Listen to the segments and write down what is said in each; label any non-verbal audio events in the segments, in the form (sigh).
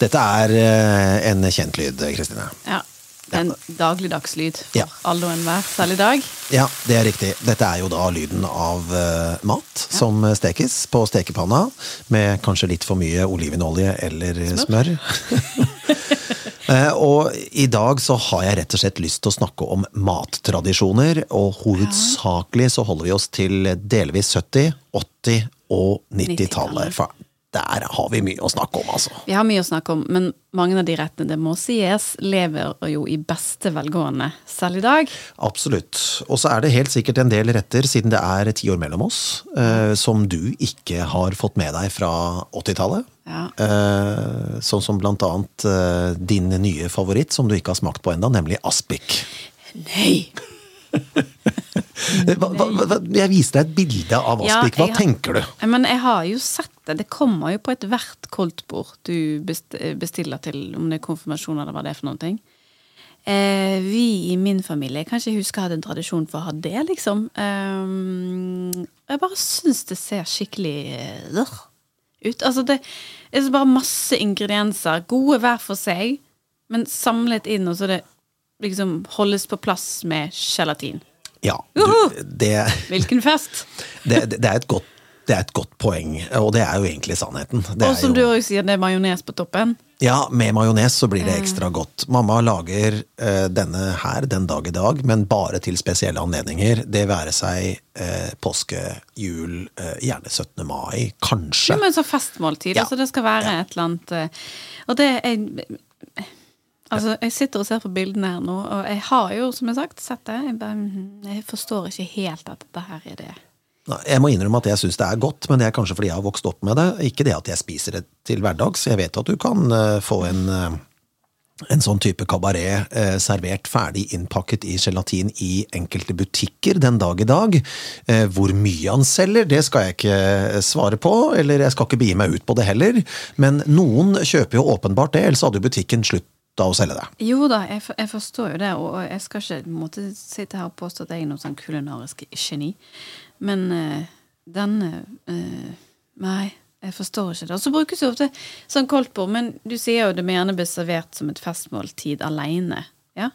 Dette er eh, en kjent lyd, Kristine. Ja. En dagligdags lyd for Ja. alle og enhver, særlig i dag. Ja, det er riktig. Dette er jo da lyden av eh, mat som stekes på stekepanna, med kanskje litt for mye olivenolje eller smør. smør. (laughs) og i dag så har jeg rett og slett lyst til å snakke om mattradisjoner, og hovedsakelig så holder vi oss til delvis 70-, 80- og 90-tallet. 90-tallet. For der har vi mye å snakke om, altså. Vi har mye å snakke om, men mange av de rettene, det må sies, lever jo i beste velgående selv i dag. Absolutt. Og så er det helt sikkert en del retter, siden det er ti år mellom oss, eh, som du ikke har fått med deg fra 80-tallet. Ja. Eh, sånn som blant annet eh, din nye favoritt, som du ikke har smakt på enda, nemlig aspik. Nei! (laughs) Hva, hva, hva, jeg viste deg et bilde av aspik. Hva ja, har- tenker du? Men jeg har jo sett det. Det kommer jo på ethvert koldtbord du bestiller til, om det er konfirmasjon eller hva det er for noen ting. Eh, vi i min familie kan ikke huske å ha en tradisjon for å ha det, liksom. Um, jeg bare syns det ser skikkelig eh, ut. Altså, det er bare masse ingredienser, gode hver for seg, men samlet inn, og så det liksom holdes på plass med gelatin. Ja, du, det, Hvilken fest! det, det, er godt, det er et godt poeng, og det er jo egentlig sannheten. Og som jo- du òg sier, det er majones på toppen. Ja, med majones så blir det ekstra godt. Mamma lager uh, denne her den dag i dag, men bare til spesielle anledninger. Det være seg uh, påske, jul, uh, gjerne 17. mai, kanskje. Ja, men så festmåltid. Ja. Altså det skal være et eller annet eh, Og det er Altså, jeg sitter og ser på bildene her nå, og jeg har jo, som jeg har sagt, sett det. Jeg, bare, mhm, jeg forstår ikke helt at dette her er det. Jeg må innrømme at jeg syns det er godt, men det er kanskje fordi jeg har vokst opp med det. Ikke det at jeg spiser det til hverdags. Jeg vet at du kan eh, få en, eh, en sånn type kabaret eh, servert ferdig innpakket i gelatin i enkelte butikker den dag i dag. Hvor mye han selger, det skal jeg ikke svare på, eller jeg skal ikke begi meg ut på det heller. Men noen kjøper jo åpenbart det, ellers hadde jo butikken slutta å selge det. Jo da, jeg, for- jeg forstår jo det, og og jeg skal ikke måtte sitte her og påstå at jeg er noe sånn kulinarisk geni, men uh, denne eh, Nei, jeg forstår ikke det. Og så brukes jo ofte sånn koldtbord, men du sier jo det må gjerne bli servert som et festmåltid aleine. Ja?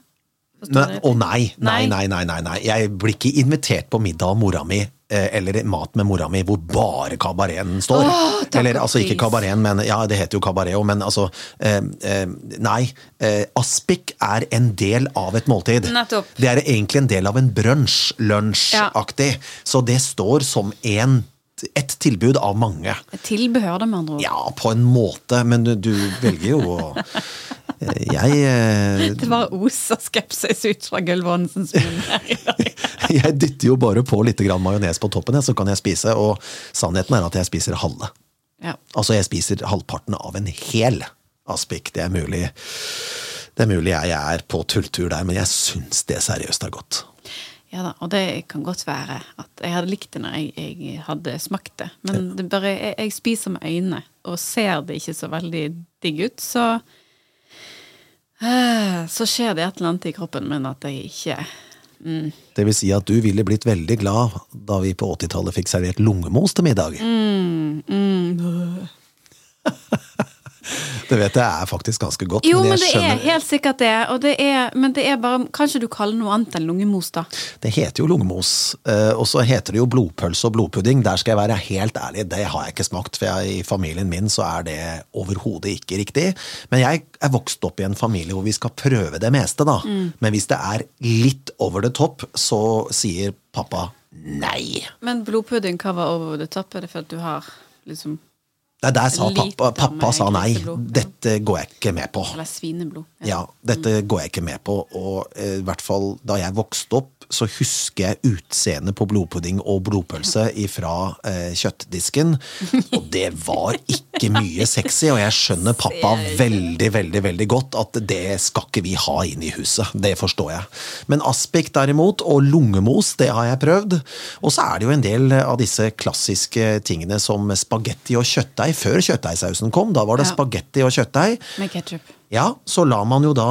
Forstår. Å nei, nei, Nei. nei, nei, nei. Jeg blir ikke invitert på middag av mora mi, eh, eller mat med mora mi hvor bare kabareten står. Åh, eller altså ikke kabareten, men ja, det heter jo kabaret men altså eh, eh, Nei. Eh, aspik er en del av et måltid. Nettopp. Det er egentlig en del av en brunsj, lunsjaktig. Så det står som en, et tilbud av mange. Et tilbehør, det med andre ord. Ja, på en måte, men du, du velger jo å eh, (laughs) Jeg eh, (laughs) Det os oser skepsis ut fra Gulvånsens munn her i dag. (laughs) Jeg dytter jo bare på litt majones på toppen, så kan jeg spise. Og sannheten er at jeg spiser halve. Ja. Altså, jeg spiser halvparten av en hel aspik. Det er mulig Det er mulig jeg er på tulltur der, men jeg syns det seriøst er godt. ja da, og det kan godt være at jeg hadde likt det når jeg, jeg hadde smakt det. Men det bare, jeg, jeg spiser med øynene, og ser det ikke så veldig digg ut, så (sighs) Så skjer det et eller annet i kroppen min at jeg ikke mm, Det vil si at du ville blitt veldig glad da vi på 80-tallet fikk servert lungemos til middag. mm, (laughs) (laughs) Det vet jeg er faktisk ganske godt. Jo, men det er helt sikkert det. Det er, men det er bare Kanskje du kaller noe annet enn lungemos, da? Det heter jo lungemos, eh, og så heter det jo blodpølse og blodpudding. Der skal jeg være helt ærlig, det har jeg ikke smakt, for jeg, i familien min så er det overhodet ikke riktig. Men jeg er vokst opp i en familie hvor vi skal prøve det meste, da. Men hvis det er litt over the top, så sier pappa nei. Men blodpudding, hva var over the top? Er det for at du har liksom Nei, der sa pappa, pappa sa nei. Dette går jeg ikke med på. Eller svineblod? Ja, dette går jeg ikke med på, og eh, i hvert fall da jeg vokste opp, så husker jeg utseendet på blodpudding og blodpølse fra eh, kjøttdisken, og det var ikke mye sexy, og jeg skjønner pappa veldig, veldig, veldig godt at det skal ikke vi ha inn i huset, det forstår jeg. Men aspik derimot, og lungemos, det har jeg prøvd, og så er det jo en del av disse klassiske tingene som spagetti og kjøttdeig, før kjøttdeigsausen kom, da var det Ja. spagetti og kjøttdeig, Med ketsjup. ja, så la man jo da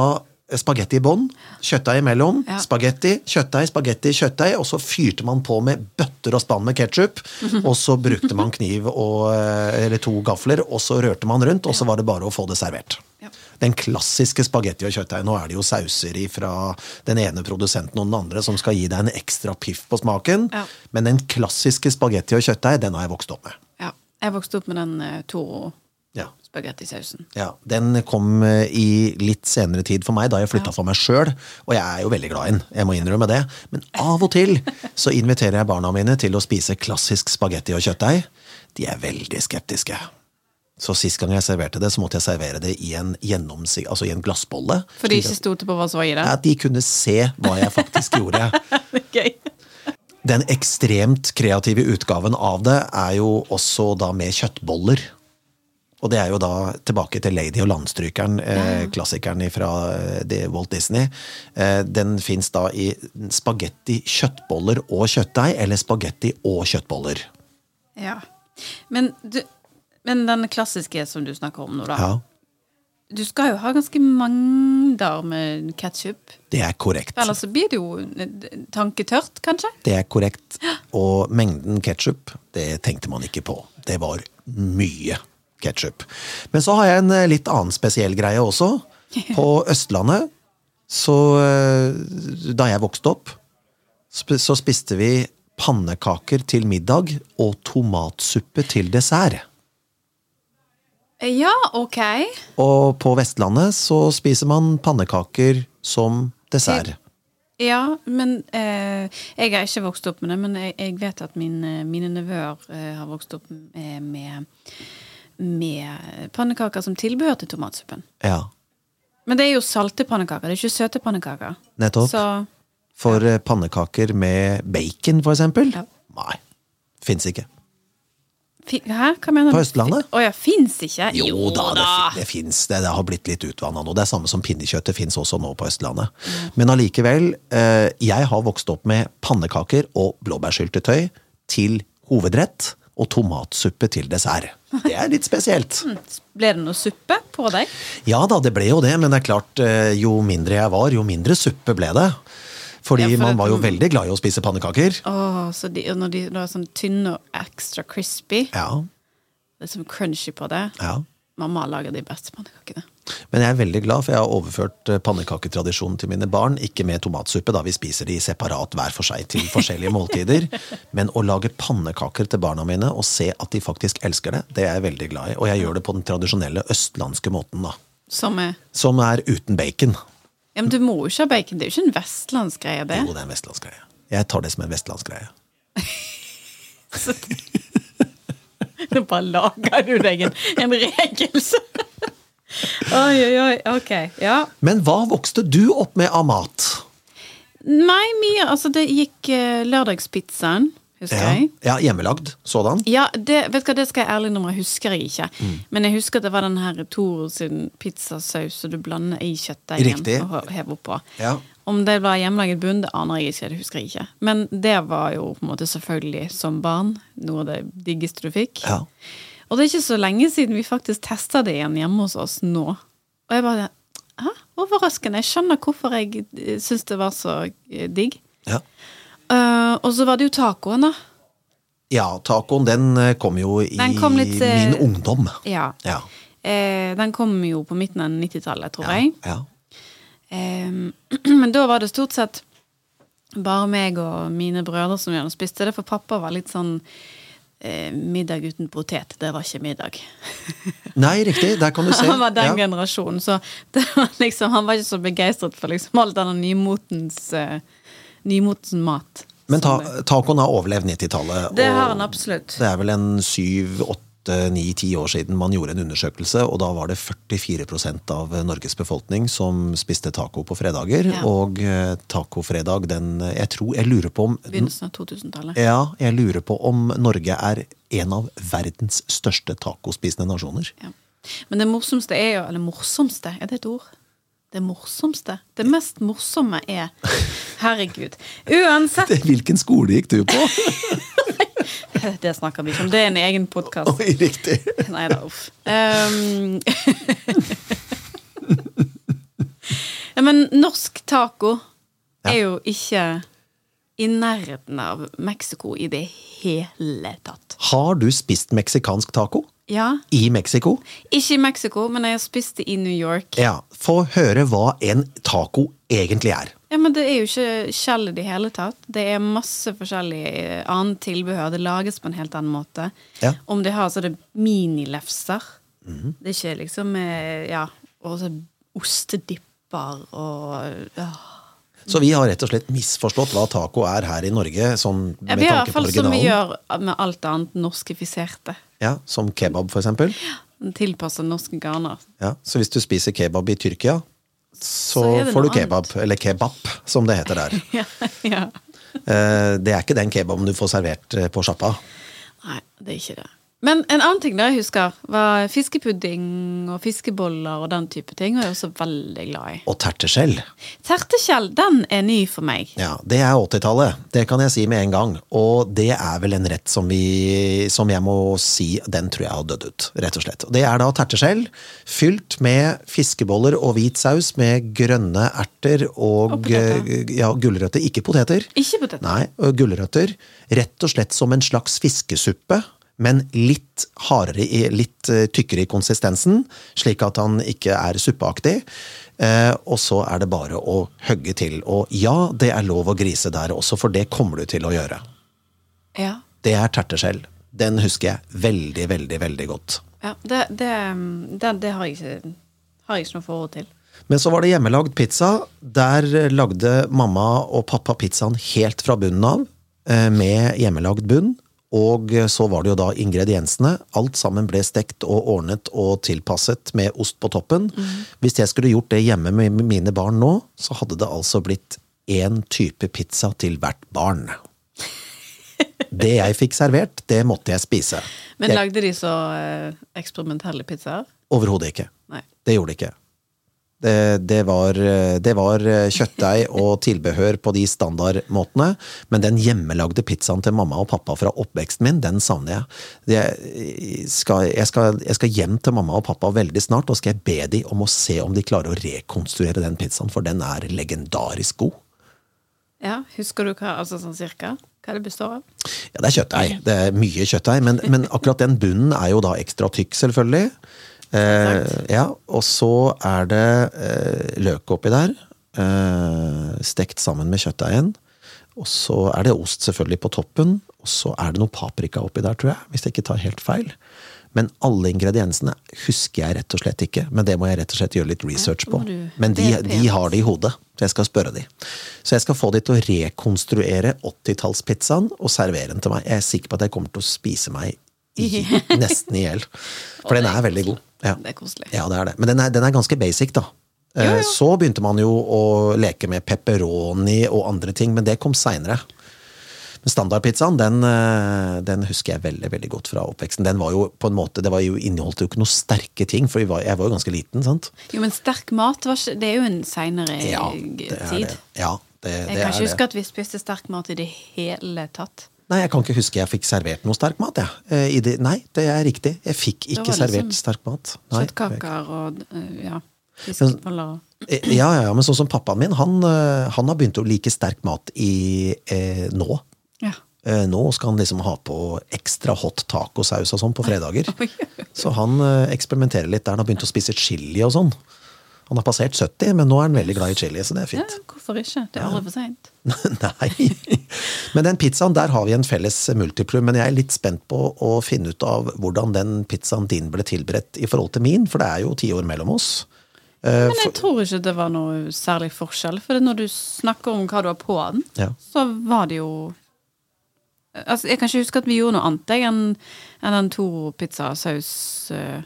spagetti i bånn, kjøttdeig imellom, Ja. spagetti, kjøttdeig, spagetti, kjøttdeig, og så fyrte man på med bøtter og spann med ketsjup, (laughs) og så brukte man kniv og, eh, eller to gafler, og så rørte man rundt, og så var det bare å få det servert. Ja. Den klassiske spagetti og kjøttdeig. Nå er det jo sauser fra den ene produsenten og den andre som skal gi deg en ekstra piff på smaken, Ja. men den klassiske spagetti og kjøttdeig, den har jeg vokst opp med. Ja. Jeg vokste opp med den uh, Toro. Spagettisausen. Ja, Den kom eh, i litt senere tid for meg, da jeg flytta Ja. for meg sjøl. Og jeg er jo veldig glad i den, jeg må innrømme det. Men av og til så inviterer jeg barna mine til å spise klassisk spagetti og kjøttdeig. De er veldig skeptiske. Så sist gang jeg serverte det, så måtte jeg servere det i en altså i en glassbolle. For de ikke stolte på hva som var i det? Ja, de kunne se hva jeg faktisk gjorde. (laughs) Gøy. Den ekstremt kreative utgaven av det er jo også da med kjøttboller. Og det er jo da tilbake til Lady og Landstrykeren, ja. klassikeren fra eh, Walt Disney. Eh, den fins da i spagetti, kjøttboller og kjøttdeig, eller spagetti og kjøttboller. Ja. Men, du, men den klassiske som du snakker om nå, da. Ja, Du skal jo ha ganske mengder med ketsjup. det er korrekt. Ellers så blir det jo eh, tanketørt, kanskje? Det er korrekt. Og mengden ketsjup, det tenkte man ikke på. Det var mye ketsjup. Men så har jeg en eh, litt annen spesiell greie også. (laughs) På Østlandet, så eh, Da jeg vokste opp, så spiste vi pannekaker til middag og tomatsuppe til dessert. Ja, ok. Og på Vestlandet så spiser man pannekaker som dessert. Ja, men eh, Jeg har ikke vokst opp med det, men jeg, jeg vet at min, eh, mine nevøer eh, har vokst opp med, med, med pannekaker som tilbehør til tomatsuppen. Ja, Men det er jo salte pannekaker, det er ikke søte pannekaker. nettopp. Så For ja. pannekaker med bacon, for eksempel? Ja. Nei. Fins ikke. Hæ, hva mener du? På Østlandet? Å ja, fins ikke? Jo, da, det, det fins. Det, det har blitt litt utvanna nå. Det er samme som pinnekjøttet fins også nå på Østlandet. Men allikevel, eh, jeg har vokst opp med pannekaker og blåbærsyltetøy til hovedrett og tomatsuppe til dessert. Det er litt spesielt. Ble det noe suppe på deg? Ja da, det ble jo det, men det er klart, eh, jo mindre jeg var, jo mindre suppe ble det. Fordi Ja, for man var jo veldig glad i å spise pannekaker. Åh, så de, når de var er sånn tynne og ekstra crispy, Ja, det er sånn crunchy på det ja. Mamma lager de beste pannekakene. Men jeg er veldig glad, for jeg har overført eh, pannekaketradisjonen til mine barn. Ikke med tomatsuppe, da vi spiser de separat hver for seg til forskjellige måltider. (laughs) Men å lage pannekaker til barna mine og se at de faktisk elsker det, det er jeg veldig glad i. Og jeg gjør det på den tradisjonelle østlandske måten, da. Som er Som er uten bacon. Ja, men du må jo ikke ha bacon. Det er jo ikke en vestlandsgreie, det. Jo, det er en vestlandsgreie. Jeg tar det som en vestlandsgreie. (laughs) Nå (laughs) bare lager du deg en, en regel, så Oi, oi, oi. Ok. Ja. Men hva vokste du opp med av mat? Nei, mye Altså, det gikk uh, lørdagspizzaen, husker Ja, jeg. ja hjemmelagd sådan. Ja, det, vet du hva, det skal jeg ærlig jeg husker jeg ikke. Mm. Men jeg husker at det var den her Toro sin pizzasaus som du blander i kjøttdeigen og hever oppå. Ja. Om det var hjemmelaget bunn, det aner jeg ikke. Det husker jeg ikke. Men det var jo på en måte selvfølgelig som barn noe av det diggeste du fikk. Ja. Og det er ikke så lenge siden vi faktisk testa det igjen hjemme hos oss nå. Og jeg bare Hæ? Overraskende. Jeg skjønner hvorfor jeg eh, syns det var så eh, digg. Ja. Eh, og så var det jo tacoen, da. ja, tacoen den eh, kom jo i kom litt, eh, min ungdom. Ja. Ja. Uh, den kom jo på midten av 90-tallet, tror Ja. jeg. ja. Uh, (clears throat) men da var det stort sett bare meg og mine brødre som gjerne spiste det, for pappa var litt sånn middag uten potet. Det var ikke middag. (laughs) Nei, riktig. Der kan du se. Han var den ja. generasjonen, så (laughs) det var liksom, han var ikke så begeistret for liksom all denne nymotens, eh, nymotens mat. Men ta, tacoen har overlevd 90-tallet. det har han absolutt. Det er vel en syv, åtte, ni, ti år siden man gjorde en undersøkelse, og da var det 44% av Norges befolkning som spiste taco på fredager. Ja. Og eh, tacofredag, den Jeg tror Jeg lurer på om Begynnelsen av 2000-tallet. Ja, jeg lurer på om Norge er en av verdens største tacospisende nasjoner. Ja. Men det morsomste er jo Eller morsomste, er det et ord? Det morsomste. Det mest morsomme er Herregud. Uansett, Hvilken skole gikk du på? (laughs) det snakker vi ikke om. Det er en egen podkast. Oi, riktig. Nei da, uff. Um, (laughs) men norsk taco er jo ikke i nærheten av Mexico i det hele tatt. Har du spist meksikansk taco? Ja, I Mexico? ikke i Mexico, men jeg spiste i New York. Ja. Få høre hva en taco egentlig er. Ja, men det er jo ikke skjell i det hele tatt. Det er masse forskjellig eh, annet tilbehør. Det lages på en helt annen måte. Ja. Om de har sånne minilefser. Det er ikke liksom eh, Ja, og så ostedipper og ja. Så vi har rett og slett misforstått hva taco er her i Norge, sånn Ja, Vi har iallfall som vi gjør med alt annet norskifiserte. Ja, som kebab, for eksempel. Tilpassa norske ganer. Ja, så hvis du spiser kebab i Tyrkia, så, Så får du kebab. kebab. Eller kebab, som det heter der. (laughs) Ja, ja. Eh, Det er ikke den kebaben du får servert eh, på sjappa. Nei, det er ikke det. Men en annen ting da jeg husker, var fiskepudding og fiskeboller og den type ting. Og jeg er også veldig glad i. Og terteskjell. Terteskjell, den er ny for meg. Ja, det er 80-tallet. Det kan jeg si med en gang. Og det er vel en rett som vi Som jeg må si, den tror jeg har dødd ut, rett og slett. Det er da terteskjell fylt med fiskeboller og hvit saus med grønne erter og, Og eh, ja, gulrøtter. Ikke poteter. Ikke poteter. Nei, gulrøtter. Rett og slett som en slags fiskesuppe, men litt hardere, i, litt eh, tykkere i konsistensen, slik at han ikke er suppeaktig. Eh, og så er det bare å hogge til. Og ja, det er lov å grise der også, for det kommer du til å gjøre. Ja. Det er terteskjell. Den husker jeg veldig, veldig, veldig godt. ja det, det, det, det har, jeg ikke, har jeg ikke noe forhold til. Men så var det hjemmelagd pizza. Der lagde mamma og pappa pizzaen helt fra bunnen av, eh, med hjemmelagd bunn. Og så var det jo da ingrediensene. Alt sammen ble stekt og ordnet og tilpasset med ost på toppen. Hvis jeg skulle gjort det hjemme med mine barn nå, så hadde det altså blitt én type pizza til hvert barn. (laughs) Det jeg fikk servert, det måtte jeg spise. Men lagde de så eh, eksperimentelle pizzaer? Overhodet ikke. Nei. Det gjorde de ikke. Det, det, var, det var kjøttdeig og tilbehør på de standardmåtene, men den hjemmelagde pizzaen til mamma og pappa fra oppveksten min, den savner jeg. Jeg skal, jeg, skal, jeg skal hjem til mamma og pappa veldig snart, og skal jeg be de om å se om de klarer å rekonstruere den pizzaen, for den er legendarisk god. Ja, Husker du hva, altså sånn cirka? Hva det består av? Ja, det er kjøttdeig. Det er mye kjøttdeig, men, men akkurat den bunnen er jo da ekstra tykk, selvfølgelig. Eh, ja, og så er det eh, løk oppi der, eh, stekt sammen med kjøttdeigen. Og så er det ost selvfølgelig på toppen, og så er det noe paprika oppi der, tror jeg, hvis jeg ikke tar helt feil. Men alle ingrediensene husker jeg rett og slett ikke, men det må jeg rett og slett gjøre litt research på. Men de, de har det i hodet, så jeg skal spørre de. Så jeg skal få de til å rekonstruere 80-tallspizzaen og servere den til meg. Jeg er sikker på at jeg kommer til å spise meg i, (laughs) nesten i hjel. For den er veldig god. Ja. Det er koselig. Ja, det er det. Men den er, den er ganske basic, da. Eh, Så begynte man jo å leke med pepperoni og andre ting, men det kom seinere. Men standardpizzaen, den, eh, den husker jeg veldig veldig godt fra oppveksten. Den var jo på en måte, Det var jo, inneholdt jo ikke noe sterke ting, for jeg var, jeg var jo ganske liten. sant? Jo, men sterk mat var det er jo en seinere Ja, det tid. det. Ja, det, Jeg det kan ikke huske at vi spiste sterk mat i det hele tatt. Nei, jeg kan ikke huske jeg fikk servert noe sterk mat. Jeg. Eh, i det, nei, det er riktig. Jeg fikk ikke liksom servert sterk mat. Nei. Kjøttkaker og øh, ja, fiskeboller Eh, Ja, ja, ja, men sånn som pappaen min, han, eh, han har begynt å like sterk mat i eh, nå. Ja. Eh, nå skal han liksom ha på ekstra hot tacosaus og sånn på fredager. (laughs) Så han eh, eksperimenterer litt der. Han har begynt å spise chili og sånn. Han har passert 70, men nå er han veldig glad i chili, så det er fint. ja, hvorfor ikke? Det er aldri for seint. (laughs) Nei. Men den pizzaen, der har vi en felles multiplum. Men jeg er litt spent på å finne ut av hvordan den pizzaen din ble tilberedt i forhold til min, for det er jo ti år mellom oss. Eh, Men jeg tror ikke det var noe særlig forskjell. For når du snakker om hva du har på den, Ja. så var det jo Altså, Jeg kan ikke huske at vi gjorde noe annet enn en den Toro-pizzasaus-posen.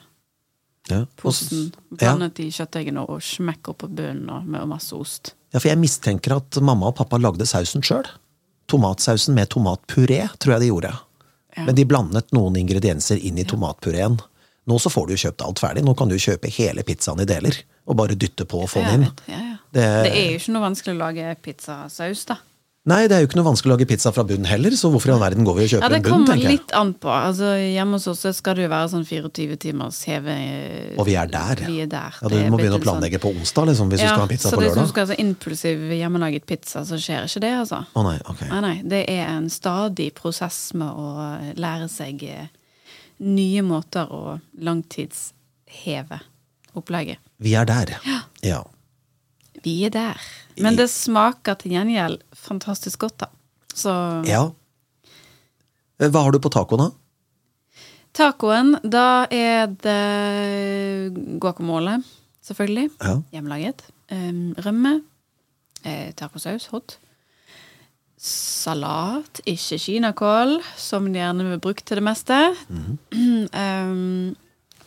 Ja. posen, blandet ja. I kjøttdeigene og smekk opp på bunnen med masse ost. ja, for jeg mistenker at mamma og pappa lagde sausen sjøl. Tomatsausen med tomatpuré, tror jeg de gjorde. Ja. Men de blandet noen ingredienser inn i tomatpureen. Nå så får du jo kjøpt alt ferdig. Nå kan du kjøpe hele pizzaen i deler. Og bare dytte på og få den inn. ja, ja. Det- Det er jo ikke noe vanskelig å lage pizzasaus, da. Nei, det er jo ikke noe vanskelig å lage pizza fra bunn heller, så hvorfor i all verden går vi og kjøper ja, en bunn, kommer tenker jeg. litt an på. Altså, Hjemme hos oss skal det jo være sånn 24 timers heve... Og vi er der. Vi er der. Ja, du må begynne å sånn- planlegge på onsdag, liksom, hvis du skal ha pizza på lørdag. så hvis du skal ha så impulsiv hjemmelaget pizza, så skjer ikke det, altså. Å nei, ok. Nei, nei. Det er en stadig prosess med å lære seg eh, nye måter å langtidsheve opplegget. Vi er der. Ja. Ja. Vi er der. Men det smaker til gjengjeld fantastisk godt, da. Så ja. Eh, Hva har du på tacoen, da? tacoen, da er det guacamole, selvfølgelig. Ja. Hjemmelaget. Rømme. Eh, tacosaus, hot. Salat, ikke kinakål, som de gjerne vil bruke til det meste. um,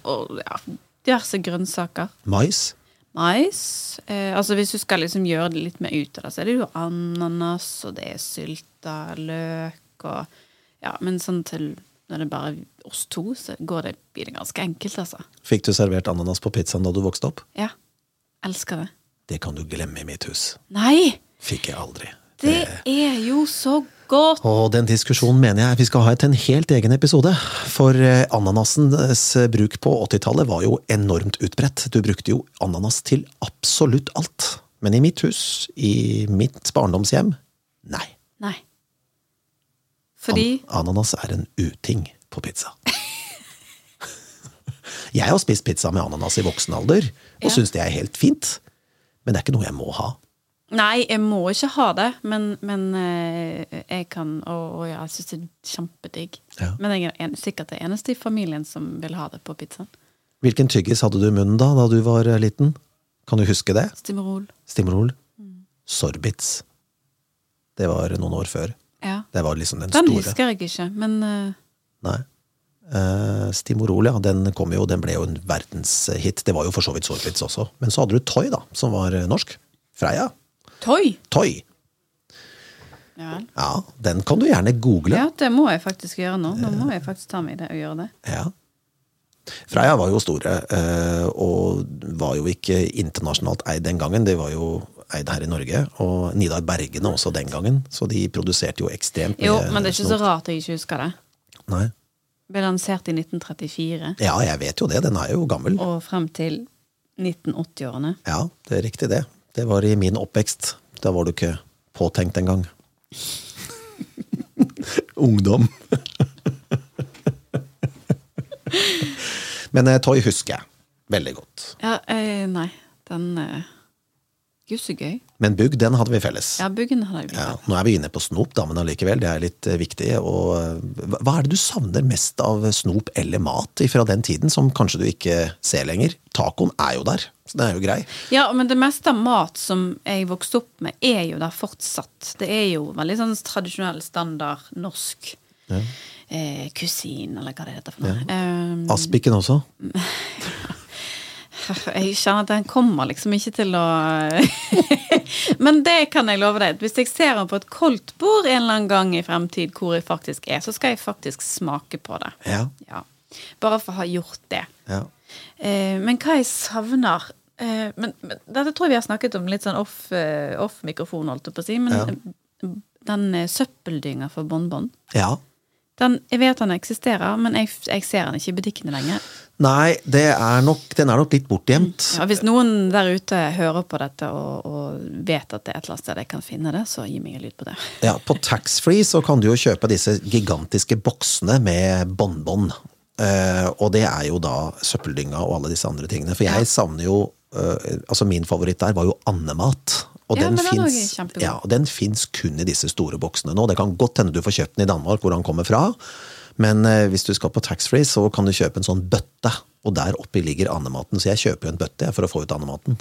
og ja, diverse grønnsaker. Mais? Mais. Eh, altså Hvis du skal liksom gjøre det litt mer ut av det, så er det jo ananas, og det er sylta løk og Ja, men sånn til når det er bare oss to, så går det, blir det ganske enkelt, altså. Fikk du servert ananas på pizzaen da du vokste opp? Ja. Elsker det. Det kan du glemme i mitt hus. Nei! Fikk jeg aldri. Det er jo så godt! Og den diskusjonen mener jeg vi skal ha til en helt egen episode. For eh, ananasens bruk på 80-tallet var jo enormt utbredt. Du brukte jo ananas til absolutt alt. Men i mitt hus, i mitt barndomshjem, nei. Nei. Fordi An ananas er en uting på pizza. (laughs) jeg har spist pizza med ananas i voksen alder, og Ja. syns det er helt fint. Men det er ikke noe jeg må ha. Nei, jeg må ikke ha det, men, men eh, jeg kan Og, og ja, jeg syns det er kjempedigg. Ja. Men jeg er en, sikkert det eneste i familien som vil ha det på pizzaen. Hvilken tyggis hadde du i munnen da, da du var eh, liten? Kan du huske det? Stimorol. Stimrol? Mm. Sorbits. Det var noen år før. Ja. Det var liksom den, Den store. husker jeg ikke, men uh... Nei. Uh, Stimorol, ja. Den kom jo, den ble jo en verdenshit. Det var jo for så vidt Sorbits også. Men så hadde du Toy, da, som var norsk. Freia. Toy! Toy. Ja. Ja, den kan du gjerne google. Ja, det må jeg faktisk gjøre nå. Nå må jeg faktisk ta meg det og gjøre det. Ja. Freia var jo store, eh, og var jo ikke internasjonalt eid den gangen. De var jo eid her i Norge, og Nidar Bergene også den gangen. Så de produserte jo ekstremt mye Jo, men det er ikke så snop. rart jeg ikke husker det. Nei. Ble lansert i 1934 Ja, jeg vet jo det. Den er jo gammel. og frem til 1980-årene. Ja, det er riktig det. Det var i min oppvekst. Da var du ikke påtenkt engang. (laughs) Ungdom. Men eh, Toy husker jeg veldig godt. Ja, eh, nei, den eh, Gud, så gøy. Men Bugg, den hadde vi felles. Ja, Buggen hadde vi. Ja, nå er vi inne på snop, da, men allikevel, det er litt eh, viktig. Og eh, hva- er det du savner mest av snop eller mat fra den tiden, som kanskje du ikke ser lenger? Tacoen er jo der, så den er jo grei. Ja, men det meste av mat som jeg vokste opp med, er jo der fortsatt. Det er jo veldig sånn tradisjonell, standard norsk eh, kusin, eller hva det heter for noe. Eh, Aspiken også. (laughs) (laughs) Jeg kjenner at den kommer liksom ikke til å (laughs) Men det kan jeg love deg. Hvis jeg ser den på et koldt bord en eller annen gang i fremtid hvor jeg faktisk er, så skal jeg faktisk smake på det. Ja. Ja. Bare for å ha gjort det. ja. Eh, men hva jeg savner eh, men, men Dette tror jeg vi har snakket om litt sånn off, eh, off mikrofon, holdt jeg på å si. Men den eh, søppeldynga for bonbon ja. Den, Jeg vet den eksisterer, men jeg, jeg ser den ikke i butikkene lenger. Nei, det er nok, den er nok litt bortgjemt. Ja, hvis noen der ute hører på dette og, og vet at det er et eller annet sted jeg kan finne det, så gi meg en lyd på det. Ja, På taxfree så kan du jo kjøpe disse gigantiske boksene med bonbon. Uh, og det er jo da søppeldynga og alle disse andre tingene. For jeg Ja. savner jo uh, Altså Min favoritt der var jo andemat. Og Ja, den kjempegod. ja, og den fins kun i disse store boksene nå. Det kan godt hende du får kjøpt den i Danmark, hvor den kommer fra. Men eh, hvis du skal på taxfree, så kan du kjøpe en sånn bøtte. Og der oppi ligger andematen. Så jeg kjøper jo en bøtte jeg, for å få ut andematen.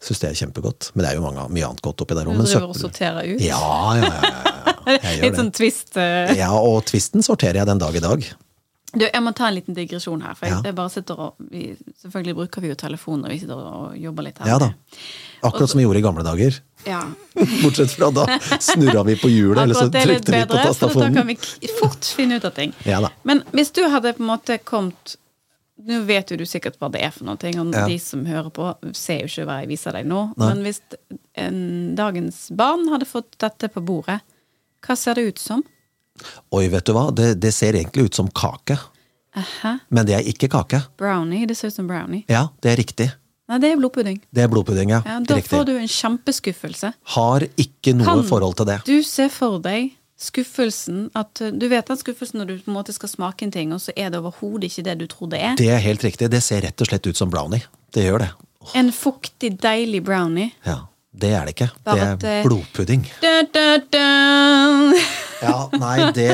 Syns det er kjempegodt. Men det er jo mange, mye annet godt oppi der òg. Du driver og sorterer ut. Ja, ja, ja. ja. (laughs) Litt sånn twist. eh. Ja, og tvisten sorterer jeg den dag i dag. Du, jeg må ta en liten digresjon her. For jeg, Ja. bare sitter og vi, Selvfølgelig bruker vi jo telefon når vi sitter og jobber litt her. Ja da. Akkurat som vi gjorde i gamle dager. Ja. (laughs) Bortsett fra da snurra vi på hjulet, eller så trykte vi på for da kan vi fort finne ut av ting. Ja da. Men hvis du hadde på en måte kommet Nå vet jo du sikkert hva det er for noe, og Ja. de som hører på, ser jo ikke hva jeg viser deg nå. Nei. Men hvis en, dagens barn hadde fått dette på bordet, hva ser det ut som? Oi, vet du hva, det, det ser egentlig ut som kake. Aha. Men det er ikke kake. Brownie. Det ser ut som brownie. Ja, det er riktig. Nei, det er blodpudding. Det er blodpudding, ja. Ja, da riktig. får du en kjempeskuffelse. Har ikke noe Kan forhold til det. Du ser for deg skuffelsen at uh, Du vet den skuffelsen når du på en måte skal smake en ting, og så er det overhodet ikke det du tror det er? Det er helt riktig. Det ser rett og slett ut som brownie. Det gjør det. En fuktig, deilig brownie. Ja, Det er det ikke. Bare det at, eh, er blodpudding. Da, da, da. Ja, nei, det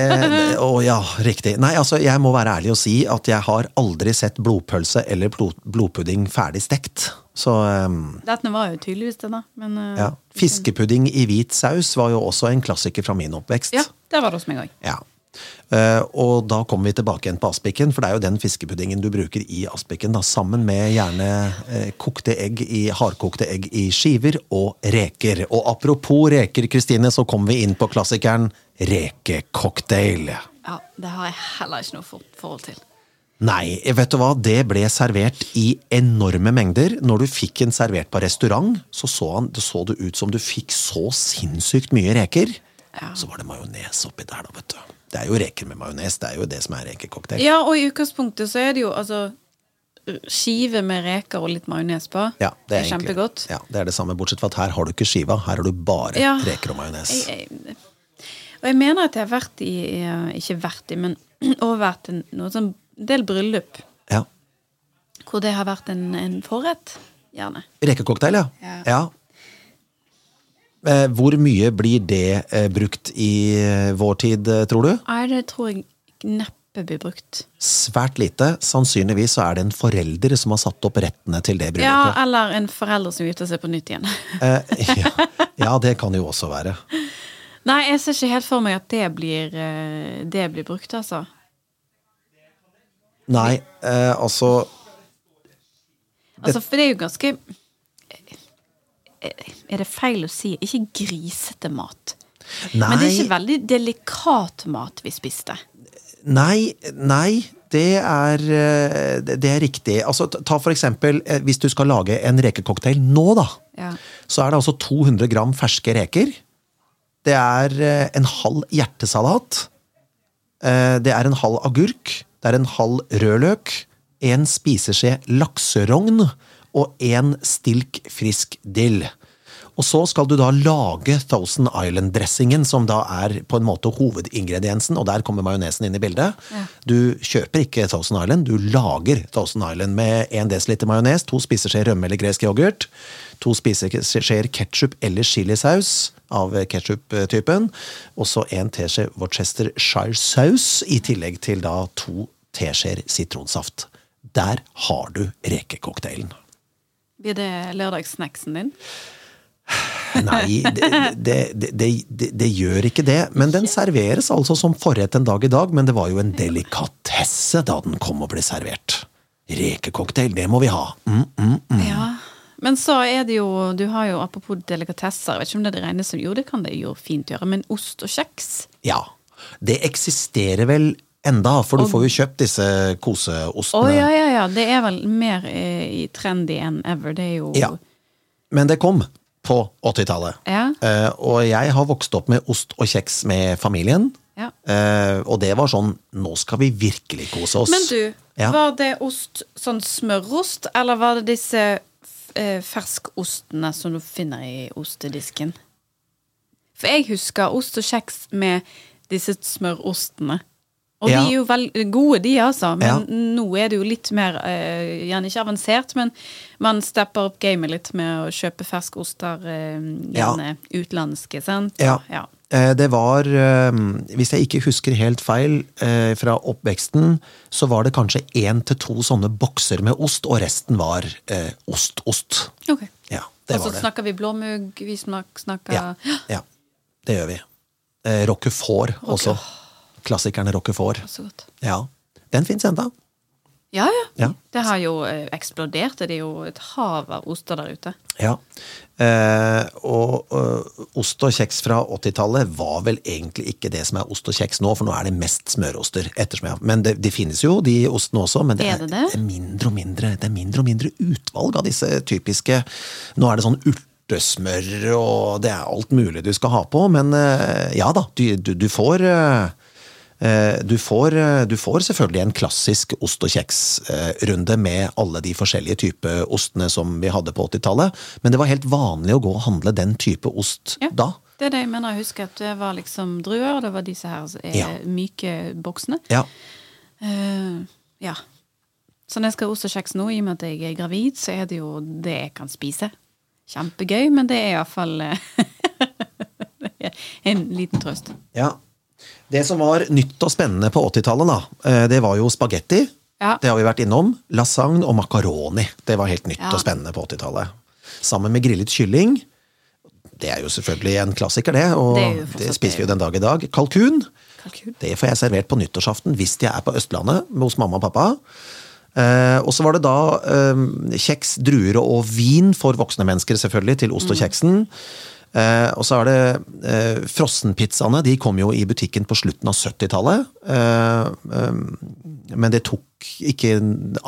Å ja, riktig. Nei, altså, jeg må være ærlig og si at jeg har aldri sett blodpølse eller blod, blodpudding ferdig stekt. Så um, Dette var jo tydeligvis det, da. Men uh, ja. Fiskepudding i hvit saus var jo også en klassiker fra min oppvekst. ja, det var det hos meg òg. Ja. Uh, og da kommer vi tilbake igjen på aspikken, for det er jo den fiskepuddingen du bruker i aspikken, da, sammen med gjerne uh, kokte egg i, hardkokte egg i skiver og reker. Og apropos reker, Kristine, så kommer vi inn på klassikeren rekecocktail. Ja, det har jeg heller ikke noe for forhold til. Nei, vet du hva, det ble servert i enorme mengder. Når du fikk en servert på restaurant, så så, han, det så det ut som du fikk så sinnssykt mye reker. Ja. Så var det majones oppi der, da, vet du. Det er jo reker med majones. Det er jo det som er rekecocktail. Ja, og i utgangspunktet så er det jo altså skive med reker og litt majones på. Ja, det er egentlig- kjempegodt. Ja, det er det samme, bortsett fra at her har du ikke skiva. Her har du bare Ja. reker og majones. Jeg, og jeg mener at jeg har vært i Ikke vært i, men (clears throat) overvært en noe sånn del bryllup Ja. hvor det har vært en, en forrett. Gjerne. Rekecocktail, ja. Ja. Eh, hvor mye blir det eh, brukt i eh, vår tid, eh, tror du? Nei, det tror jeg neppe blir brukt. Svært lite. Sannsynligvis så er det en forelder som har satt opp rettene til det bryllupet. Ja, eller en forelder som gifter seg på nytt igjen. Eh, (laughs) ja. ja, det kan jo også være. Nei, jeg ser ikke helt for meg at det blir, eh, det blir brukt, altså. Nei, eh, altså Altså, for det er jo ganske Er det feil å si ikke grisete mat? Nei, Men det er ikke veldig delikat mat vi spiste. nei, nei det er, eh, det er riktig. Altså, ta for eksempel, eh, hvis du skal lage en rekecocktail nå, da. Ja. så er det altså 200 gram ferske reker. Det er eh, en halv hjertesalat. Eh, Det er en halv agurk. Det er en halv rødløk. En spiseskje lakserogn og en stilk frisk dill. Og så skal du da lage Thousand Island-dressingen, som da er på en måte hovedingrediensen, og der kommer majonesen inn i bildet. Du kjøper ikke Thousand Island, du lager Thousand Island med 1 dl majones, to spiseskjeer rømme eller gresk yoghurt, to spiseskjeer ketsjup eller chilisaus av ketsjup-typen, og så en teskje Worcestershire-saus, i tillegg til da to teskjeer sitronsaft. Der har du rekecocktailen. Blir det lørdagssnacksen din? Nei, det, det, det, det, gjør ikke det. Men den serveres altså som forrett en dag i dag, men det var jo en delikatesse da den kom og ble servert. Rekecocktail, det må vi ha. Mm, mm, mm. Ja. Men så er det jo Du har jo apropos delikatesser, jeg vet ikke om det regnes som Jo, det kan det jo fint gjøre, men ost og kjeks Ja. Det eksisterer vel enda, for du får jo kjøpt disse Å koseostene. ja, ja, ja. Det er vel mer eh, trendy enn ever. Det er jo Ja. Men det kom på 80-tallet. Ja. Uh, og jeg har vokst opp med ost og kjeks med familien. Ja. Uh, og det var sånn Nå skal vi virkelig kose oss. Men du, Ja. var det ost sånn smørost, eller var det disse uh, ferskostene som du finner i ostedisken? For jeg husker ost og kjeks med disse smørostene. Og Ja. de er jo veldig gode, de, altså. Men Ja. nå er det jo litt mer eh, Gjerne ikke avansert, men man stepper opp gamet litt med å kjøpe ferskoster, eh, gjerne utenlandske, sant? Ja. ja. Eh, Det var, eh, hvis jeg ikke husker helt feil eh, fra oppveksten, så var det kanskje én til to sånne bokser med ost, og resten var eh, ost, ost. Okay. Ja, det Og så snakker vi blåmugg, vi snakker Ja, ja, det gjør vi. Eh, Roquefort også. Klassikerne. Så godt. Ja. Den fins enda. Ja, ja. Ja. Det har jo eh, eksplodert. Det er jo et hav av oster der ute. Ja. Eh, og øh, ost og kjeks fra 80-tallet var vel egentlig ikke det som er ost og kjeks nå, for nå er det mest smøroster. ettersom jeg- Men det, de finnes jo, de ostene også, men det Er er, det det? er mindre og mindre Det er mindre og mindre utvalg av disse typiske Nå er det sånn urtesmør og det er alt mulig du skal ha på. Men eh, ja da, du, du, du får eh, eh, du får, eh, du får selvfølgelig en klassisk ost- og kjeksrunde med alle de forskjellige typer ostene som vi hadde på 80-tallet, men det var helt vanlig å gå og handle den type ost Ja. da. Det er det jeg mener. Jeg husker at det var liksom druer, og det var disse her eh, Ja. myke boksene. Ja. Uh, ja. Så når jeg skal ha ost og kjeks nå, i og med at jeg er gravid, så er det jo det jeg kan spise. Kjempegøy, men det er iallfall (laughs) en liten trøst. ja. Det som var nytt og spennende på 80-tallet, da, eh, det var jo spagetti. Ja. Det har vi vært innom. Lasagne og makaroni. Det var helt nytt Ja. og spennende på 80-tallet. Sammen med grillet kylling. Det er jo selvfølgelig en klassiker, det. Og Det det, spiser vi jo den dag i dag. Kalkun. Kalkun. Det får jeg servert på nyttårsaften hvis jeg er på Østlandet hos mamma og pappa. Eh, og så var det da eh, kjeks, druer og vin for voksne mennesker, selvfølgelig, til ost og kjeksen. Eh, og så er det eh, frossenpizzaene. De kom jo i butikken på slutten av 70-tallet. Eh, eh, men det tok ikke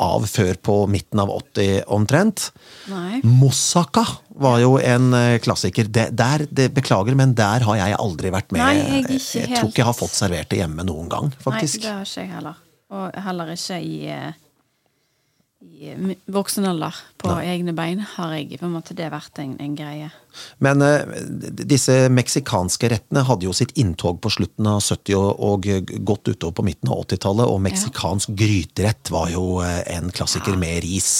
av før på midten av 80 omtrent. Nei. Moussaka var jo en eh, klassiker. Det, der, det, beklager, men der har jeg aldri vært med. Nei, jeg ikke jeg tror ikke jeg har fått servert det hjemme noen gang, faktisk. Nei, det har ikke jeg heller. Og heller ikke i, eh, i eh, voksen alder. På egne bein har jeg på en måte det vært en, en greie. Men eh, disse meksikanske rettene hadde jo sitt inntog på slutten av 70- og, og godt utover på midten av 80-tallet, og meksikansk gryterett var jo eh, en klassiker med ris.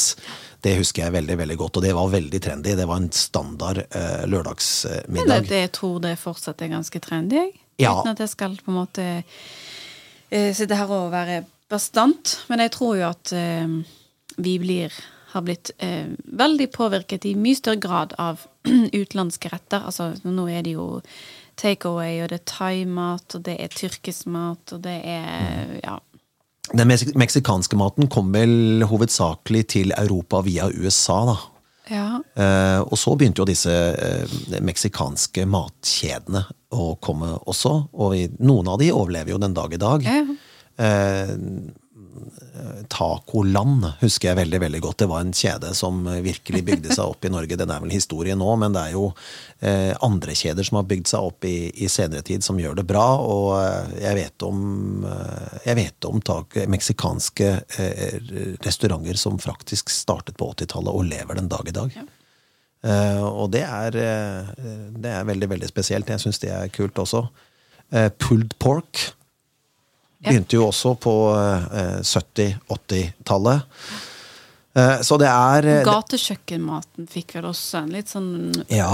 Det husker jeg veldig veldig godt, og det var veldig trendy. Det var en standard eh, lørdagsmiddag. det, det, jeg tror det fortsatt er ganske trendy, jeg. Ja. Uten at jeg skal på en måte eh, sitte her og være bastant. Men jeg tror jo at eh, vi blir har blitt eh, veldig påvirket i mye større grad av (clears throat) utenlandske retter. Altså, nå er det jo takeaway, og det er thaimat, og det er tyrkisk mat, og det er ja. Den meksikanske maten kom vel hovedsakelig til Europa via USA, da. ja. Eh, og så begynte jo disse eh, meksikanske matkjedene å komme også, og noen av de overlever jo den dag i dag. Ja. Eh, Tacoland husker jeg veldig veldig godt. Det var en kjede som virkelig bygde seg opp i Norge. Den er vel historie nå, men det er jo eh, andre kjeder som har bygd seg opp i, i senere tid, som gjør det bra. Og eh, jeg vet om, eh, jeg vet om tak, meksikanske eh, restauranter som faktisk startet på 80-tallet og lever den dag i dag. Eh, og det er, eh, det er veldig, veldig spesielt. Jeg syns det er kult også. Eh, pulled pork begynte jo også på eh, 70-80-tallet. Eh, så det er eh, Gatekjøkkenmaten fikk vel også en litt sånn Ja.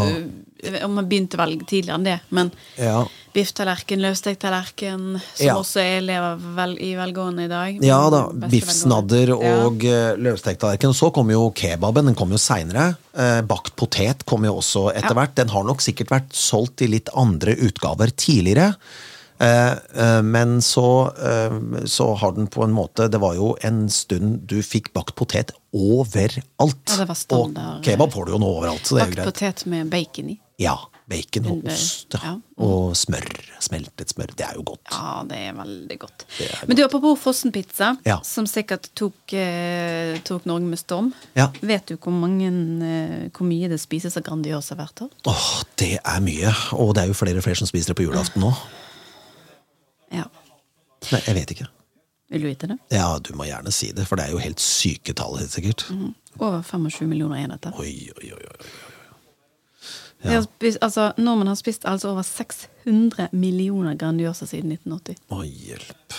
Om man begynte vel tidligere enn det, men ja. bifftallerken, løvstekt tallerken, som Ja. også er lever vel i velgående i dag. Ja da, biffsnadder og ja. løvstekt tallerken. Så kom jo kebaben, den kom jo seinere. Eh, bakt potet kom jo også etter hvert. Den har nok sikkert vært solgt i litt andre utgaver tidligere. Eh, eh, men så, eh, så har den på en måte Det var jo en stund du fikk bakt potet overalt. Ja, det var standard. Og kebab får du jo nå overalt, så det er jo Bakt greit. potet med bacon i. Ja. Bacon og ost. Ja. Og smør. Smeltet smør. Det er jo godt. Ja, det er veldig godt. Er Men du, apropos Fossen-pizza, Ja. som sikkert tok, eh, tok Norge med storm. Ja. Vet du hvor, mange, eh, hvor mye det spises av Grandiosa hvert år? Åh, det er mye. Og det er jo flere og flere som spiser det på julaften nå. Ja. Nei, jeg vet ikke. Vil du vite det? Ja, du må gjerne si det, for det er jo helt syke tall, helt sikkert. Over 25 millioner enheter. Oi, oi, oi. oi. Vi har spist, altså, nordmenn har spist altså over 600 millioner Grandiosa siden 1980. Å, hjelp.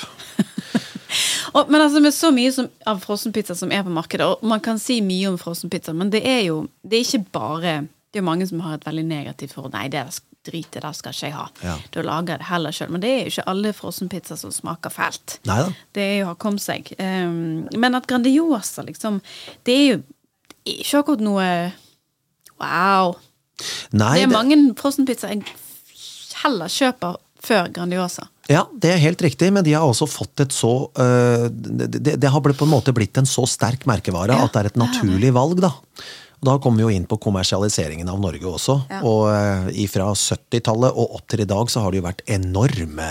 (laughs) Og, men altså med så mye som, av frossenpizza som er på markedet, og man kan si mye om frossenpizza, men det er jo det er ikke bare Det er mange som har et veldig negativt forhold. Nei, det er drit i det, skal ikke jeg ha. Ja. Da lager jeg det heller sjøl. Men det er jo ikke alle frossenpizzaer som smaker fælt. Neida. Det er jo å ha kommet seg. Um, men at Grandiosa, liksom Det er jo ikke akkurat noe Wow. Nei, det er det, mange frossenpizzaer jeg heller kjøper før Grandiosa. ja, det er helt riktig, men de har også fått et så uh, det, det, det har på en måte blitt en så sterk merkevare Ja, at det er et naturlig valg, da. Og Da kommer vi jo inn på kommersialiseringen av Norge også. Ja. Og Fra 70-tallet og opp til i dag så har det jo vært enorme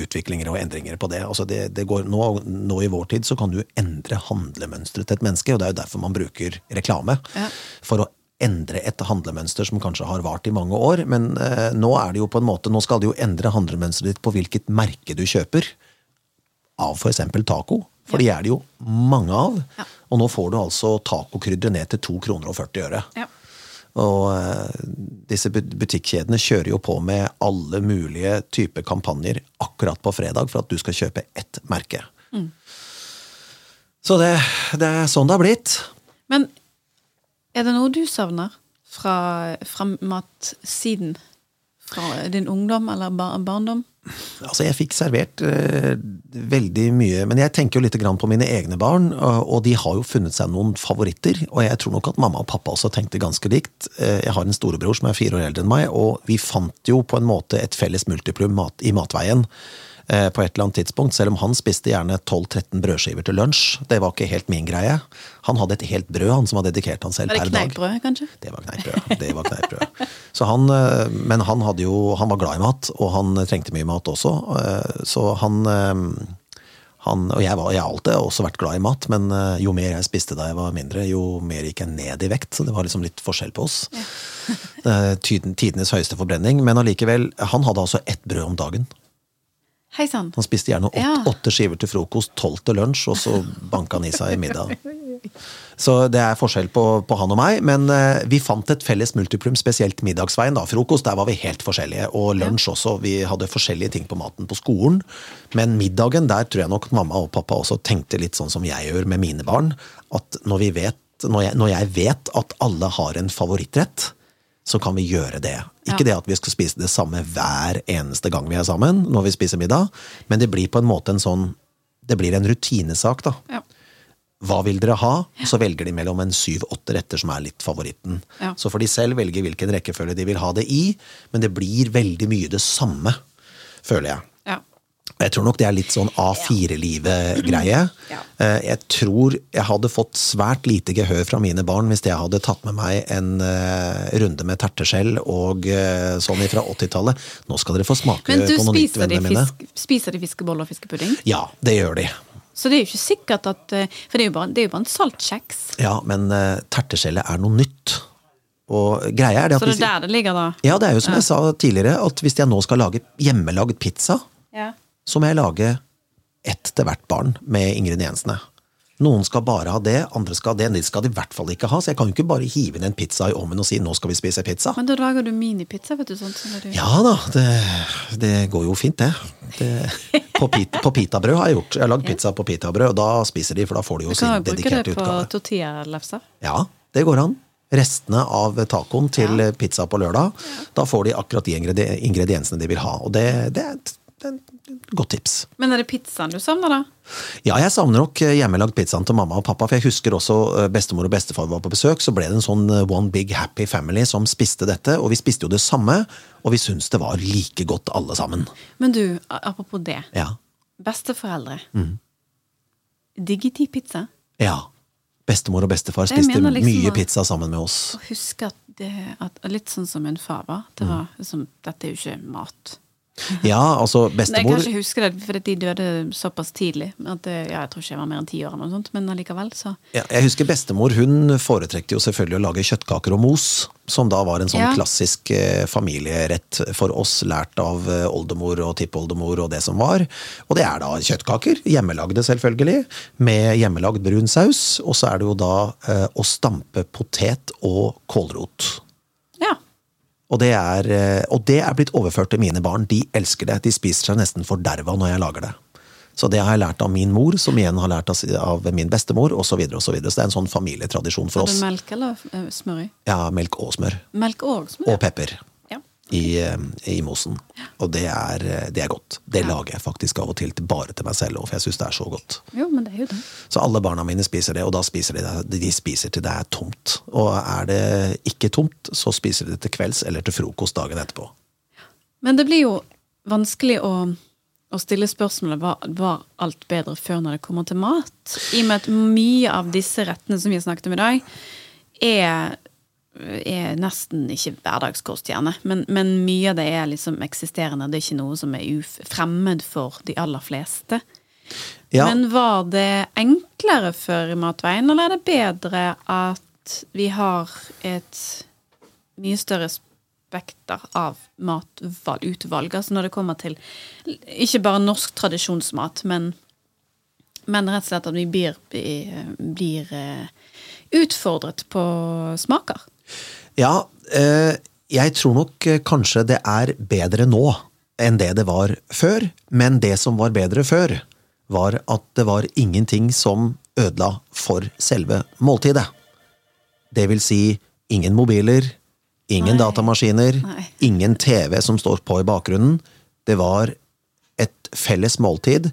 utviklinger og endringer på det. Altså det, det går, nå, nå i vår tid så kan du endre handlemønsteret til et menneske, og det er jo derfor man bruker reklame. Ja. For å endre et handlemønster som kanskje har vart i mange år. Men eh, nå er det jo på en måte, nå skal det jo endre handlemønsteret ditt på hvilket merke du kjøper. Av f.eks. taco. For de er det jo mange av. Ja. Og nå får du altså tacokrydderet ned til 2 kroner og 40 øre. Ja. Og eh, disse bu- butikkjedene kjører jo på med alle mulige typer kampanjer akkurat på fredag for at du skal kjøpe ett merke. Så det, det er sånn det har blitt. Men er det noe du savner fra, fra matsiden? Fra din ungdom eller bar barndom? Altså, jeg fikk servert eh, veldig mye, men jeg tenker jo litt på mine egne barn, og, de har jo funnet seg noen favoritter, og jeg tror nok at mamma og pappa også tenkte ganske likt. Eh, jeg har en storebror som er fire år eldre enn meg, og vi fant jo på en måte et felles multiplum mat, i matveien på et eller annet tidspunkt, selv om han spiste gjerne 12-13 brødskiver til lunsj. Det var ikke helt min greie. Han hadde et helt brød, han som var dedikert han selv Var det per dag. kneippbrød, kanskje? Det var kneippbrød. Det var kneippbrød. Han, eh, men han, jo, han var glad i mat, og han trengte mye mat også. eh, Så han, eh, han Og jeg, var, jeg har alltid også vært glad i mat, men eh, jo mer jeg spiste da jeg var mindre, jo mer gikk jeg ned i vekt. Så det var liksom litt forskjell på oss. Det er Tidenes høyeste forbrenning. Men allikevel, han hadde altså ett brød om dagen. Hei sann. Han spiste gjerne åtte, Ja. åtte skiver til frokost, tolv til lunsj, og så banka han i seg i middag. Så det er forskjell på, på han og meg, men eh, vi fant et felles multiplum, spesielt middagsveien. da, Frokost, der var vi helt forskjellige, og lunsj også. Vi hadde forskjellige ting på maten på skolen. Men middagen, der tror jeg nok mamma og pappa også tenkte litt sånn som jeg gjør med mine barn. At når, vi vet, når, jeg, når jeg vet at alle har en favorittrett, så kan vi gjøre det. Ikke Ja. det at vi skal spise det samme hver eneste gang vi er sammen, når vi spiser middag, men det blir på en måte en sånn Det blir en rutinesak, da. Ja. Hva vil dere ha? Og så velger de mellom en syv-åtte retter som er litt favoritten. Ja. Så får de selv velge hvilken rekkefølge de vil ha det i, men det blir veldig mye det samme, føler jeg. Ja. Jeg tror nok det er litt sånn A4-livet-greie. Ja. Eh, Jeg tror jeg hadde fått svært lite gehør fra mine barn hvis jeg hadde tatt med meg en eh, runde med terteskjell og eh, sånn fra 80-tallet. Nå skal dere få smake på noe nytt, vennene mine. du spiser de fiskeboller og fiskepudding? Ja, det gjør de. Så det er jo ikke sikkert at For det er jo bare, det er jo bare en saltkjeks. Ja, men terteskjellet er noe nytt. Og greia er det at Så det er der det ligger, da? Ja, det er jo som jeg sa tidligere, at hvis jeg nå skal lage hjemmelagd pizza, Ja. Så må jeg lage ett til hvert barn med ingrediensene. Noen skal bare ha det, andre skal ha det. Det skal de i hvert fall ikke ha, så jeg kan jo ikke bare hive inn en pizza i ovnen og si 'nå skal vi spise pizza'. Men da lager du minipizza, vet du. sånt som du... Ja da, det, det går jo fint, det. det på, pit, på pitabrød har jeg gjort. Jeg har lagd pizza på pitabrød, og da spiser de, for da får de jo sin dedikerte utgave. Du kan bruke det på tortillalefser. Ja, det går an. Restene av tacoen til Ja. pizza på lørdag, da får de akkurat de ingrediensene de vil ha. Og det, det, er godt tips. Men er det pizzaen du savner, da? Ja, jeg savner nok eh, hjemmelagd pizzaen til mamma og pappa, for jeg husker også eh, bestemor og bestefar var på besøk, så ble det en sånn eh, one big happy family som spiste dette, og vi spiste jo det samme, og vi syntes det var like godt alle sammen. Men du, apropos det. Ja. Besteforeldre. Mm. Digger de pizza? Ja. Bestemor og bestefar spiste liksom mye pizza sammen med oss. Å huske at det at, Litt sånn som min far var. Det var liksom, Dette er jo ikke mat. (laughs) Ja, altså bestemor jeg kan ikke huske det, for de døde såpass tidlig. At det, ja, jeg tror ikke jeg var mer enn ti år, eller noe sånt, men allikevel, så Ja, jeg husker bestemor hun foretrekte jo selvfølgelig å lage kjøttkaker og mos, som da var en sånn Ja. klassisk eh, familierett for oss, lært av eh, oldemor og tippoldemor og det som var. Og det er da kjøttkaker, hjemmelagde selvfølgelig, med hjemmelagd brun saus. Og så er det jo da eh, å stampe potet og kålrot. Og det, er, eh, og det er blitt overført til mine barn. De elsker det. De spiser seg nesten forderva når jeg lager det. Så det har jeg lært av min mor, som igjen har lært av min bestemor, osv. Så, videre, og så, videre. så det er en sånn familietradisjon for Har du det melk eller eh, smør i? Ja, melk og smør. Melk og smør? Og pepper. I, eh, i mosen. Og det er, eh, det er godt. Det lager jeg faktisk av og til bare til meg selv, for jeg syns det er så godt. Jo, men det er jo det. Så alle barna mine spiser det, og da spiser de det. De spiser til det er tomt. Og er det ikke tomt, så spiser de det til kvelds eller til frokost dagen etterpå. Men det blir jo vanskelig å, å stille spørsmålet var, var alt bedre før når det kommer til mat. I og med at mye av disse rettene som vi har snakket om i dag, er, er nesten ikke hverdagskost, gjerne. Men, men mye av det er liksom eksisterende. Det er ikke noe som er fremmed for de aller fleste. Ja. Men var det enklere før i matveien, eller er det bedre at at vi har et mye større spekter av matutvalg. Altså når det kommer til ikke bare norsk tradisjonsmat, men, men rett og slett at vi blir, blir eh, utfordret på smaker. Ja, eh, jeg tror nok eh, kanskje det er bedre nå enn det det var før, men det som var bedre før, var at det var ingenting som ødela for selve måltidet. Det vil si ingen mobiler, ingen Nei. datamaskiner, Nei. ingen TV som står på i bakgrunnen. Det var et felles måltid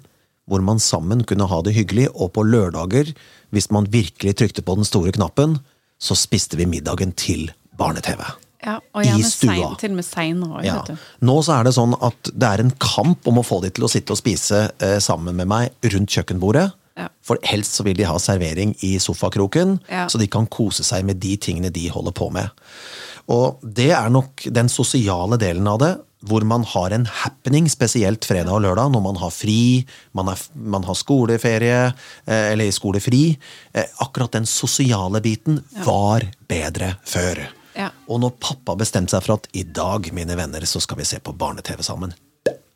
hvor man sammen kunne ha det hyggelig, og på lørdager, hvis man virkelig trykte på den store knappen, så spiste vi middagen til barne-TV. Ja, og I gjerne stua. sein, til og med seinere òg, Ja. Nå så er det sånn at det er en kamp om å få de til å sitte og spise eh, sammen med meg rundt kjøkkenbordet. Ja. For helst så vil de ha servering i sofakroken, Ja. så de kan kose seg med de tingene de holder på med. Og det er nok den sosiale delen av det, hvor man har en happening, spesielt fredag og lørdag, når man har fri, man, er, man har skoleferie, eh, eller skolefri. Eh, akkurat den sosiale biten var bedre før. Ja. Og når pappa bestemte seg for at i dag, mine venner, så skal vi se på barne-TV sammen,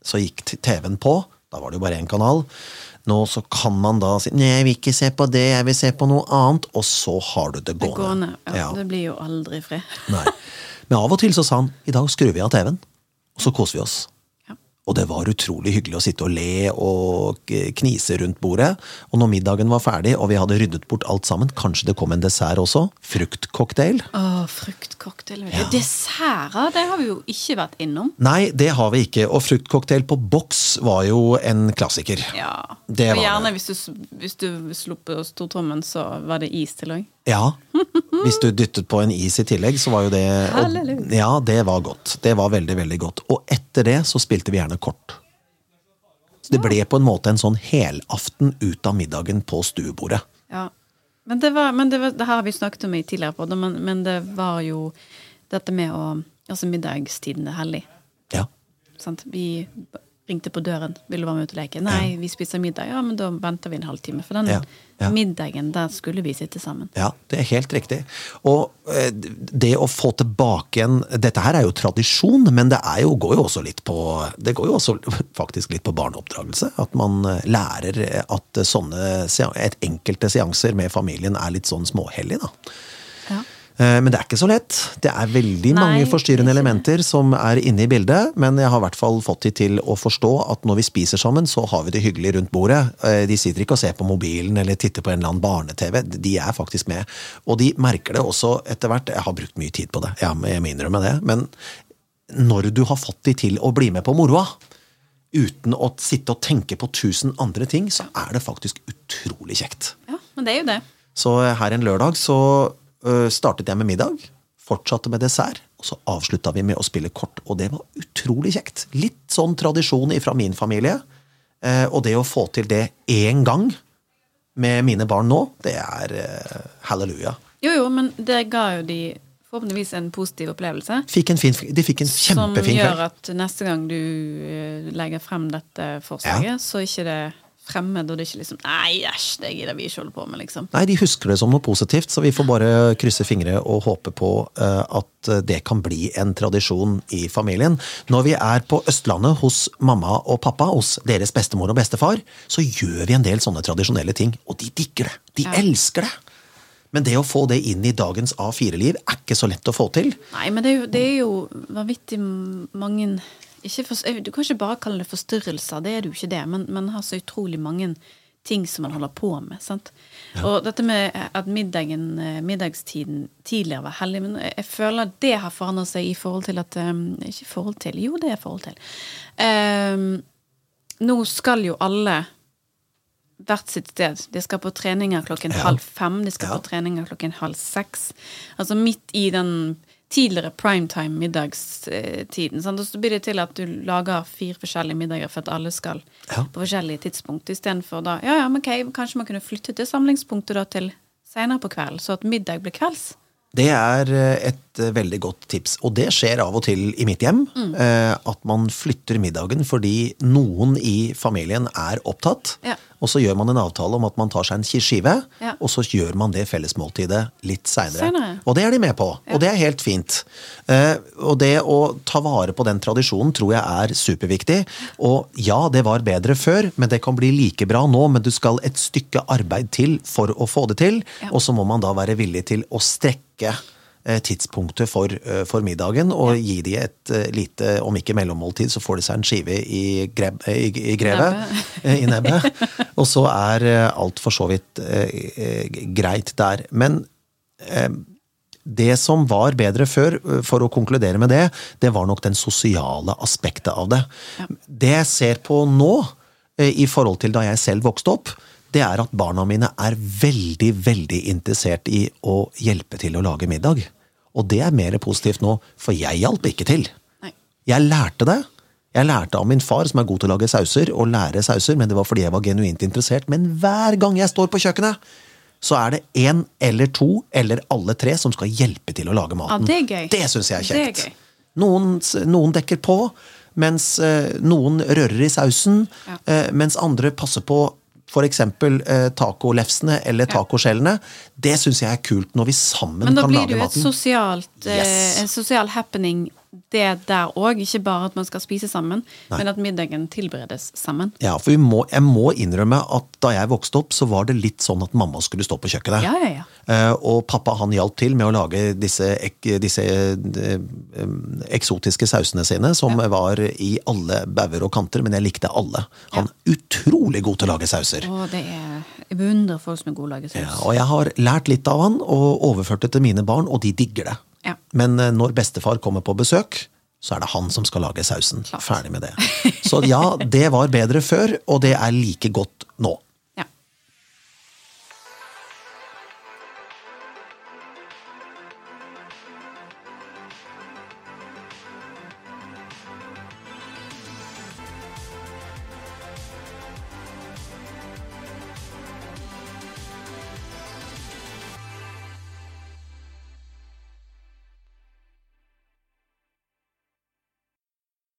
så gikk TV-en på. Da var det jo bare én kanal. Nå så kan man da si nei, jeg vil ikke se på det, jeg vil se på noe annet, og så har du det Det gående. gående. Ja, Ja. Det blir jo aldri fred. Nei. Men av og til så sa han i dag skrur vi av TV-en, og så koser vi oss. Ja. Og det var utrolig hyggelig å sitte og le og knise rundt bordet. Og når middagen var ferdig og vi hadde ryddet bort alt sammen, kanskje det kom en dessert også, fruktcocktail. Å, fruktcocktail. Ja. Desserter, det har vi jo ikke vært innom. Nei, det har vi ikke. Og fruktcocktail på boks var jo en klassiker. Ja. Det og gjerne det. hvis du, hvis du slo på stortrommen, så var det is til òg. Ja. Hvis du dyttet på en is i tillegg, så var jo det og, Ja, det var godt. Det var veldig, veldig godt. Og etter det så spilte vi gjerne kort. Så det ble på en måte en sånn helaften ut av middagen på stuebordet. Ja. Men, det, var, men det, var, det har vi snakket om i tidligere på, men, men det var jo dette med å Altså middagstiden er hellig. Ja. Sant? Vi ringte på døren. 'Vil du være med ut og leke?' Nei, vi spiser middag. Ja, men da venter vi en halvtime. For den Ja, ja. middagen, der skulle vi sitte sammen. Ja, det er helt riktig. Og eh, det å få tilbake en Dette her er jo tradisjon, men det er jo, går jo også litt på Det går jo også faktisk litt på barneoppdragelse. At man eh, lærer at sånne et enkelte seanser med familien er litt sånn småhellig, da. Ja. Eh, Men det er ikke så lett. Det er veldig Nei, mange forstyrrende elementer som er inne i bildet, men jeg har i hvert fall fått de til å forstå at når vi spiser sammen, så har vi det hyggelig rundt bordet. Eh, De sitter ikke og ser på mobilen eller titter på en eller annen barne-TV. De er faktisk med. Og de merker det også etter hvert. Jeg har brukt mye tid på det, ja, jeg må innrømme det. Men når du har fått de til å bli med på moroa, uten å sitte og tenke på tusen andre ting, så er det faktisk utrolig kjekt. ja, men det er jo det. Så her en lørdag så startet jeg med middag, fortsatte med dessert, og så avslutta vi med å spille kort. Og det var utrolig kjekt. Litt sånn tradisjon fra min familie. Eh, og det å få til det én gang med mine barn nå, det er eh, halleluja. Jo, jo, men det ga jo de forhåpentligvis en positiv opplevelse. Fikk en fin, de fikk en Som gjør at neste gang du eh, legger frem dette forslaget, så er ikke det fremmed, og det er ikke liksom Nei, æsj, det gidder vi ikke holde på med, liksom. Nei, de husker det som noe positivt, så vi får bare krysse fingre og håpe på eh, at det kan bli en tradisjon i familien. Når vi er på Østlandet hos mamma og pappa, hos deres bestemor og bestefar, så gjør vi en del sånne tradisjonelle ting, og de digger det. De Ja. elsker det. Men det å få det inn i dagens A4-liv er ikke så lett å få til. Nei, men det er jo, det er jo vanvittig mange for, Du kan ikke bare kalle det forstyrrelser, det er det jo ikke det, men man har så utrolig mange ting som man holder på med. sant? Og dette med at middagen, eh, middagstiden tidligere var hellig, men jeg jeg føler at det har forandret seg i forhold til at eh, Ikke i forhold til, jo, det er i forhold til. Um, nå skal jo alle hvert sitt sted. De skal på treninger klokken Ja. halv fem. De skal Ja. på treninger klokken halv seks. Altså midt i den tidligere primetime middagstiden. sant? Og så blir det til at du lager fire forskjellige middager for at alle skal Ja. på forskjellige tidspunkt. Istedenfor da Ja, ja, men okay, kanskje man kunne flytte til samlingspunktet da til senere på kvelden, så at middag blir kvelds. Det er eh, et eh, veldig godt tips. Og det skjer av og til i mitt hjem. Mm. Eh, at man flytter middagen fordi noen i familien er opptatt. Ja. Og så gjør man en avtale om at man tar seg en skive, Ja. og så gjør man det fellesmåltidet litt seinere. Og det er de med på, og det er helt fint. Eh, og det å ta vare på den tradisjonen tror jeg er superviktig. Og ja, det var bedre før, men det kan bli like bra nå. Men du skal et stykke arbeid til for å få det til, Ja. og så må man da være villig til å strekke tidspunktet for, eh, for middagen, og gi de et eh, lite, om ikke mellommåltid, så får de seg en skive i, greb, eh, i, i grevet. (laughs) Eh, I nebbet. (laughs) Og så er eh, alt for så vidt eh, eh, greit der. Men eh, det som var bedre før, eh, for å konkludere med det, det var nok den sosiale aspektet av det. Det jeg ser på nå, eh, i forhold til da jeg selv vokste opp, det er at barna mine er veldig, veldig interessert i å hjelpe til å lage middag. Og det er mer positivt nå, for jeg hjalp ikke til. Nei. Jeg lærte det. Jeg lærte av min far, som er god til å lage sauser, å lære sauser, men det var fordi jeg var genuint interessert. Men hver gang jeg står på kjøkkenet, så er det én eller to eller alle tre som skal hjelpe til å lage maten. Ja, det er gøy. Det syns jeg er er kjekt. gøy. Noen, noen dekker på, mens eh, noen rører i sausen, Ja. eh, mens andre passer på f.eks. Eh, tacolefsene eller tacoskjellene. Det syns jeg er kult, når vi sammen kan lage maten. Men da blir det jo sosialt, eh, Yes. en sosial happening det der òg. Ikke bare at man skal spise sammen, men at middagen tilberedes sammen. Ja, for vi må, Jeg må innrømme at da jeg vokste opp, så var det litt sånn at mamma skulle stå på kjøkkenet. Ja, ja, ja. Eh, og pappa han hjalp til med å lage disse, ek, disse eh, eksotiske sausene sine, som var i alle bauger og kanter, men jeg likte alle. Han er utrolig god til å lage sauser. Å, det er Jeg beundrer folk som er gode til å lage Ja, saus. og jeg har lært litt av han og overført det til mine barn, og de digger det. Ja. Men eh, når bestefar kommer på besøk, så er det han som skal lage sausen. Klart. Ferdig med det. Så ja, det var bedre før, og det er like godt nå.